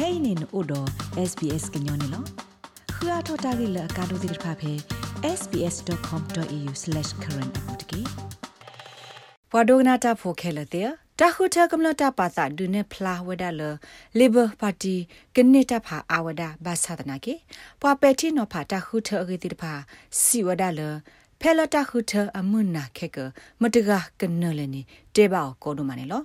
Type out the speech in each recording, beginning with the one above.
kainin odo sbs gnyone lo khua thota gi la ka do dir pha phe sbs.com.au/current apotki ပဝဒဂနာတာဖိုခဲလတဲ့တခုထကမ္လတာပါစာဒုနေဖလာဝဒလလေဘာပါတီကနေတဖာအဝဒဘာသာတနာကေပွာပက်တီနောဖာတခုထအဂေတိတဖာစီဝဒလဖဲလတာခုထအမွနာခဲကမတကကနလနေတေဘောက်ကောဒမနေလော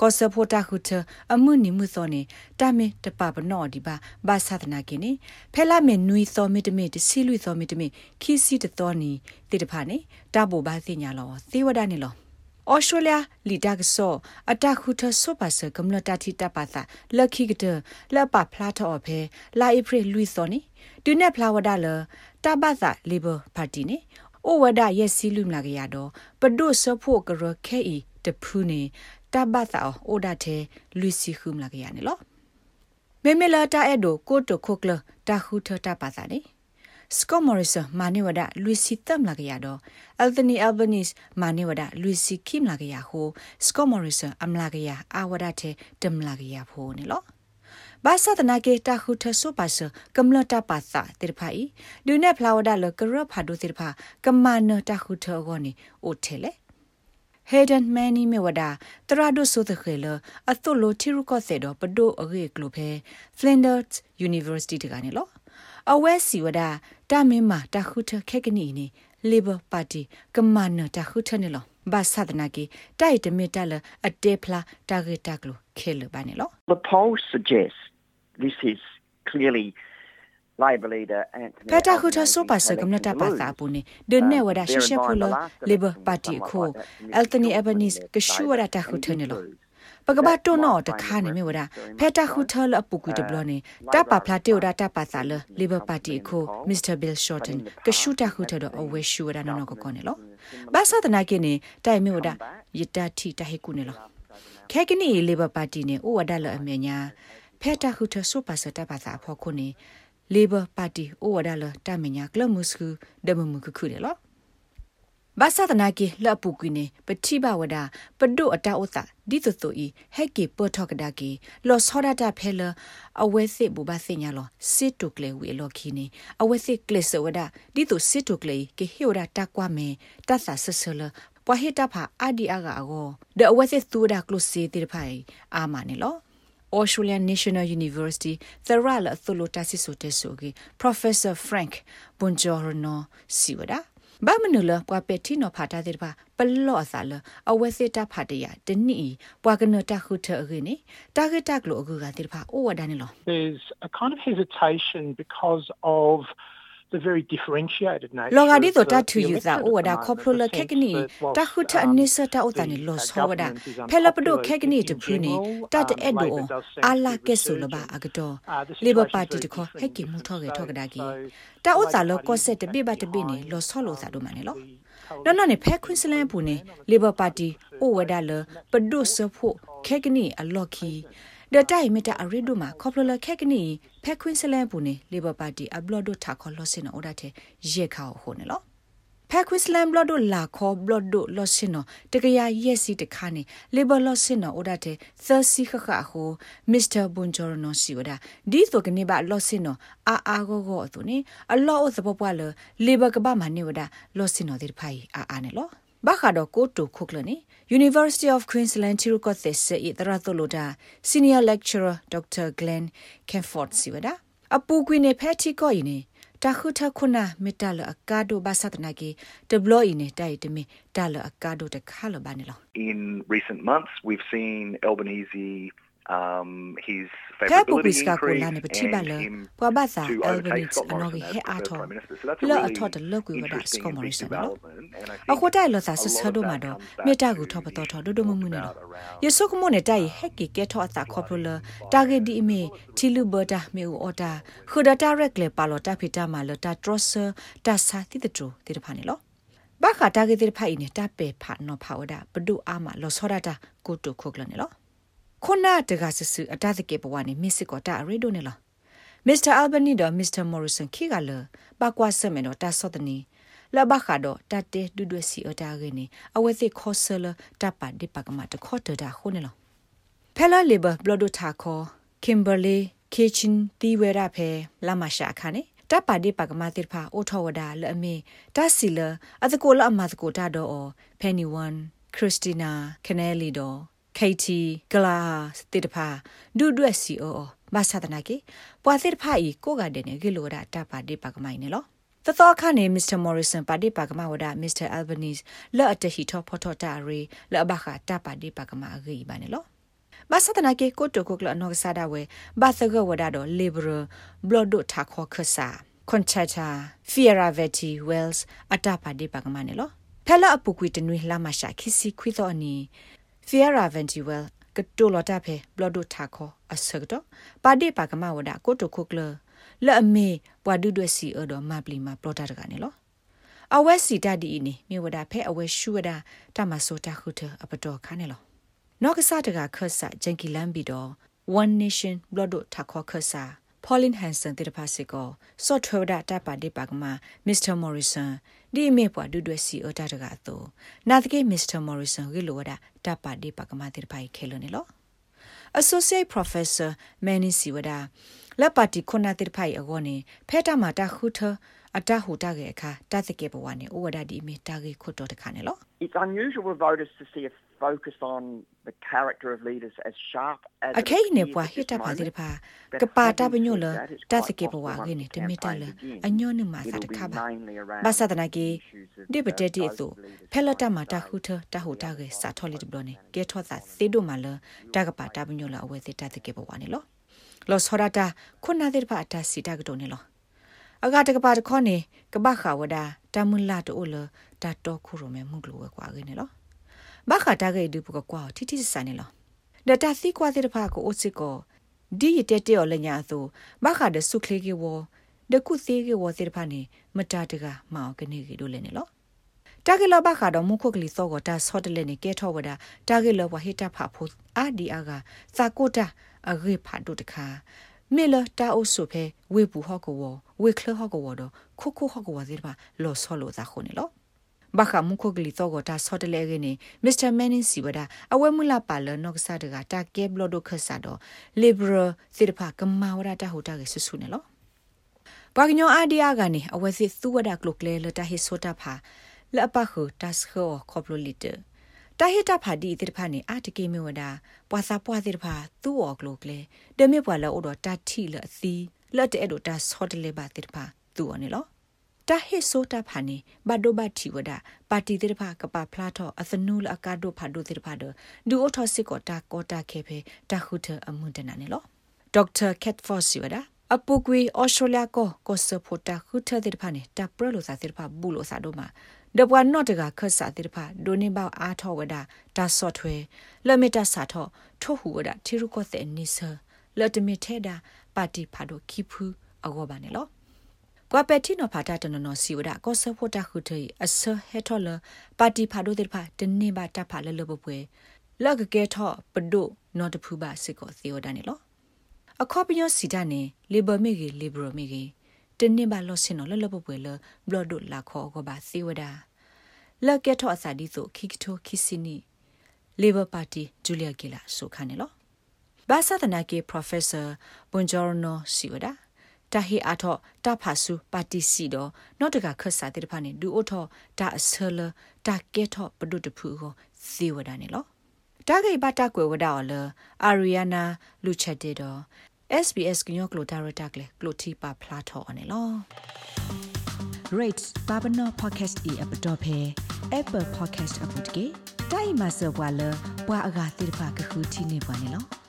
ကောဆဖိုတာခုထအမှုနိမှုသောနေတာမေတပပနောဒီပါဘာသာတနာကိနေဖဲလာမေနွီသောမေတမေတစီလွီသောမေတမေခီစီတတော်နီတေတဖာနေတာဘောဘာသိညာလောသေဝဒနေလောဩစတြေးလျလီဒါကဆောအတခုထဆောပါစကမ္လတာတီတပါသာလက်ခိကတလပဖလာထောဖဲလာဧပြီလူစောနီဒုနေဖလာဝဒါလတပါသာလေဘာပါတီနေဩဝဒရက်စီလူမလာကရတော့ပဒုဆဖို့ကရခဲဤတဖူးနေ တဘတ်သောအိုဒါတဲ့လူစီခုမလာကရနေလောမေမေလာတာအဲ့ဒိုကိုတိုခိုကလတာခုထတာပါသာနေစကောမော်ရီဆာမာနေဝဒလူစီတမ်လာကရတော့အယ်သနီအယ်ဘနီစ်မာနေဝဒလူစီခိမလာကရဟိုစကောမော်ရီဆာအမလာကရအာဝဒတဲ့တမ်လာကရဖိုးနေလောဘာသာတနာကေတာခုထဆုပါစကမ္လတာပါသာတေဖိုင်ဒုနေဖလာဝဒလကရဖာဒုတေဖာကမနတာခုထဂောနီအိုထဲလေ Hayden Manny Mewada တရဒုဆိုတဲ့ခဲလအသုလိုတီရုကောစေတော့ပဒိုအဂေကလိုဖဲ Flinders University တကနေလောအဝဲစီဝဒတာမင်းမာတခုထခက်ကနီနီ Labor Party ကမန်နတခုထနေလောဘာသာဒနာကီတိုက်တမီတလအတေဖလာတာဂေတကလိုခဲလဘာနေလော The polls suggest this is clearly Labour leader Anthony Peta khuta so pa sa gamna ta pa sa pu ni de ne wada shi she phulo Labour Party ko Anthony Albanese ke shu wada ta khuta ne lo ပကဘာတိုနောတခါနေမြဝဒဖက်တာခုထလအပုကွေတဘလနေတပဖလာတေဝဒတပစာလလီဘာပါတီကိုမစ္စတာဘီလ်ရှော့တန်ကရှူတာခုထတော့အဝဲရှူရနော်ကကောနေလောဘာသာတနာကိနေတိုင်မြဝဒယတတိတဟေကုနေလောခဲကနီလီဘာပါတီနေဥဝဒလအမြညာဖက်တာခုထဆုပါစတပစာဖောခုနေ Labor Party ဩဝဒါလတာမညာကလမှုစခုဒမမှုခုတယ်လောဘာသာတနာကေလပုကွီနေပတိဘဝဒပဒုအတာဥတာဒီတဆိုဤဟက်ကေပေါ်ထောက်ကဒါကေလောစောဒတာဖဲလအဝဲစစ်ဘူဘာစညာလောစစ်တုကလေဝေလောခီနေအဝဲစစ်ကလစ်ဝဒဒီတစစ်တုကလေကေဟိုဒတာကွာမေတသဆဆလပွာဟိတဖာအဒီအကာအောဒအဝဲစစ်သူဒါကလုစီတိဖိုင်အာမနေလော Australian National University Tharala Thulota Sisotesogi Professor Frank Bongiorno Siwada ဘာမနလပွာပက်တီနောဖာတာတဲ့ပါပလော့ဆာလအဝဲစစ်တာဖာတရတနီပွာကနတာခုထအကိနေတာဂက်တက်လို့အကူကတဲ့ပါအိုဝဒနေလော There's a kind of hesitation because of the very differentiated nature လောဂဒီတော့တထူယူသာဩဝဒခေါပလိုလခက်ကနီတခုထအနိစတာဥတန်လောဆောဝဒဖဲလပဒိုခက်ကနီတဖူနီတတ်အဲ့ဒိုအာလာကဲဆူလဘာအကတော်လေဘာပါတီတခေါဟက်ကီမူထော့ကေထော့ကဒါကီတာဥသာလောကောဆက်တပိဘတပိနေလောဆောလောသာဒိုမနေလောနော်နော်နေဖဲခွင်းစလန်ပူနေလေဘာပါတီဩဝဒလပဒုဆဖို့ခက်ကနီအလော်ခီဒတိုင်မီတာအရီဒိုမှာကော်ပလခက်ကနီဖက်ခွင်းစလဲပူနေလေဘာပါတီအဘလော့ဒိုထာခေါ်လော့စင်အော်ဒါတဲ့ရက်ခါဟိုနေလောဖက်ခွစ်လမ်ဘလော့ဒိုလာခေါ်ဘလော့ဒိုလော့စင်နော်တကရရက်စီတခါနေလေဘလော့စင်နော်အိုဒါတဲ့သစီခခဟိုမစ္စတာဘွန်ဂျော်နော်စီဝဒါဒီဆိုကနေပါလော့စင်နော်အာအာဂိုဂိုအတူနေအလော့အစပပွားလေဘကဘာမနေဝဒါလော့စင်နော်ဒီဖိုင်အာအာနေလော ဘာခါတော့ကိုတိုခုကလနေ University of Queensland Tirukothe se i tratoloda Senior Lecturer Dr. Glenn Kemford siwada apu kwine phethi ko ine တခုထခုနာမီတလအကာဒိုဘာသတနာကေဒဘလိုင်းနေတိုက်တမီတလအကာဒိုတခါလဘာနေလော In recent months we've seen Albanese um his favorability increase and him to overtake Scott Morrison as the Prime Minister. So that's a really interesting big development. And I think အခုတိုင်လောသာဆဆဒိုမာတော့မေတာကူထောပတော်တော်ဒိုဒိုမမှုနေတော့ယေဆုကမနဲ့တိုင်ဟက်ကီကဲထောအသာခေါပလတာဂက်ဒီအမေတီလူဘတာမေဦးအော်တာခူဒတာရက်လေပါလောတာဖီတာမာလတာဒရော့ဆာတာစာတိတတူတိတဖာနေလောဘာခတာဂက်ဒီဖိုင်နေတာပေဖာနော်ဖာဝဒဘဒုအာမလောစောဒတာကိုတုခုကလနေလော ခုနတကဆဆအတသကေဘဝနေမစ်စစ်ကောတာရီဒိုနေလားမစ္စတာအယ်ဘနီတော့မစ္စတာမော်ရီဆန်ခိကလဘကွာဆမနောတာဆော့တနီလဘခါတော့တတဲဒူဒွစီအတာရင်းအဝဲစစ်ခေါ်ဆလတပတ်ဒီပကမတခေါ်တတာခုနေလားဖဲလာလီဘာဘလဒိုတာခေါ်ကင်ဘာလီခေချင်းတီဝဲရဖဲလာမရှာခါနေတပါဒီပကမာတိဖာအိုထောဝဒါလအမေတဆီလအတကိုလအမတကိုတာတော့ဖဲနီဝန်ခရစ်စတီနာခနဲလီဒိုကေတီ ဂလာစတိတဖာဒူဒွက်စီအိုဘာသာတနာကေပွာတိတဖာဤကိုကတဲ့နေဂီလိုဒါတပါဒီပကမိုင်နေလောသသောခနဲ့မစ္စတာမော်ရီဆန်ပါတိပါကမဝဒမစ္စတာအယ်ဘနီးလော့အတဟီထောဖော်ထော်တာရီလော့ဘခတာပါတိပါကမအဂီပါနေလောဘာသတနာကေကိုတိုကိုကလနောကဆာဒါဝဲဘာသဂဝဒါတော့ liberal blood ထာခေါ်ခဆာ conchata fieraveti wells အတပါတိပါကမနေလောဖဲလာအပူကွီတနွေလာမရှာခီစီခွီတော့အနီ fieraveti well ကတိုလတာဖဲ blood ထာခေါ်အစကတော့ပါတိပါကမဝဒါကိုတိုကိုကလလက်အမေပွာဒုဒွက်စီအော်တော့မပလီမာပလော့တာတကနေလောအဝဲစီတဒီအီနီမြေဝဒဖဲအဝဲရှူဝဒတမဆိုတာခုထအပတော်ခါနေလောနောက်ကစားတကခတ်ဆာဂျန်ကီလန်ဘီတော့ one nation blood ထခေါ်ခတ်ဆာ Pauline Hanson တိတဖာစစ်ကို software ဒတာပါဒီပါကမှာ Mr. Morrison ဒီမေပွားဒုဒွဲစီအတာတကတော့နာတကေ Mr. Morrison ဂီလိုဝဒတာပါဒီပါကမှာတိတဖာခဲလို့နေလော Associate Professor Manny Siwada လက်ပါတီခုနာတိဖိုင်အကောနေဖဲတာမာတာခုထ အတဟူတာကေအခါတသကေဘဝနေဩဝဒဒီမီတာကေခုတော်တခါနေလော It's unusual for voters to see a focus on the character of leaders as sharp as အခဲနေပွားဟစ်တာပါတိဖာကပါတာပညိုလတသကေဘဝကေနေတမီတာလအညောနေမှာစာတခါပါဘာသာတနာကေဒီပတက်တီအသူဖဲလတာမာတာခုထတဟူတာကေစာထော်လီတဘလနေကေထောသာသေဒိုမာလတကပါတာပညိုလအဝဲစစ်တသကေဘဝနေလောလောစောရတာခုနာတဲ့ပါတာစီတာကတော့နေလော အကတကပါတခေါနေကပခါဝဒတမွလာတိုလတတော်ခုရမဲမှုကလောကွာခင်းနေလောဘခတာကေဒုပကကွာတီတီစနေလောဒတာစီကွာတဲ့ပါကိုအိုစစ်ကိုဒီရတဲ့တဲ့ော်လညာဆိုဘခတဲ့ဆုခလေးကေဝဒကုသေးကေဝတဲ့ပါနေမတာတကမောင်ကနေကေတို့လည်းနေလောတာဂေလဘခါတော့မခုကလီသောကတာဆော့တလည်းနေကဲထောဝဒတာဂေလဘဟိတာဖာဖို့အာဒီအာကသာကိုတာအဂေဖာဒုတခါ မေလတာအိုဆုဖဲဝေပူဟော့ကောဝေခလဟော့ကောတော့ခုခုဟော့ကောဒီပါလောဆောလောသာခုန်လောဘာခမှုခုကလီတော့ကတာဆော့တလဲကနေမစ္စတာမန်နင်းစီဝဒအဝဲမူလာပါလနော့ဆာတကတာကဲဘလော့ဒိုခဆာတော့လီဘရာစီတဖာကမာဝရတာဟိုတာကဆဆူနေလောဘာကညောအာဒီယာကနေအဝဲစီသူဝဒကလုကလေလတာဟီဆိုတာဖာလအပခုတတ်ခောခေါပလိုလီတ တာဟိတဖာဒီတိဖာနေအာတကေမေဝဒပွာစာပွာတိဖာသူ့ော်ကလိုကလေဒမေပွာလောတော့တာထီလအသီလက်တဲ့တို့တာဆော့တလေပါတိဖာသူ့ော်နေလောတာဟိဆိုတာဖာနေဘဒိုဘတီဝဒပါတီတိဖာကပဖလာထောအသနူလအကာဒိုဖာဒိုတိဖာဒဒူအိုထောစစ်ကောတာကောတာခေဖေတာခုထအမွန်တနာနေလောဒေါက်တာကက်ဖော့စီဝဒ အပုကွေအော်စတြေးလျကိုကိုစဖိုတာခုထတဲ့ဖာနေတာပရလိုစာတိဖာဘူးလိုစာတို့မှာဒပွားနော့တကခတ်စာတိဖာဒိုနေဘောက်အားထောဝဒဒါဆော့ထွဲလမီတာစာထောထို့ဟူဝဒတီရုကောတဲ့နိဆာလတ်မီထဲတာပါတီဖာဒိုခိဖူအဂောပါနေလောကွာပက်တီနိုဖာတာတနနောစီဝဒကောဆဖို့တာခုထေအဆဟေထောလပါတီဖာဒိုတိဖာတနေပါတဖာလလဘပွဲလကကဲထောပဒိုနော့တဖူပါစစ်ကိုသေော်ဒနေလော အခေါပညောစီဒနေလေဘမီဂီလေဘရမီဂီတနေ့ပါလော့စင်နော်လလပပွဲလဘလော့ဒုလာခေါ်ကပါစီဝဒလက်ကက်ထောအစာဒီဆိုခိကတိုခိစီနီလေဘာပါတီဂျူလီယာဂီလာဆိုခါနေလောဘာသာတနာကေပရိုဖက်ဆာဘွန်ဂျော်နိုစီဝဒတာဟီအာထောတာဖာဆူပါတီစီတော့နော့တကခတ်စာတိတဖာနေဒူအိုထောတာအဆလတာကက်ထောပဒုတဖူကိုစီဝဒနေလော တာဂိဘတာကွယ်ဝဒါော်လအာရီယာနာလူချက်တေတော့ SBS ကညောကလိုတာရတာကလေကလိုတီပါဖလာထော်အနေလော rate babano podcast e app dot phe apple podcast app တကေတိုင်မဆောဘွာလဘွာအဂါတိဖာကခုတီနေပါနေလော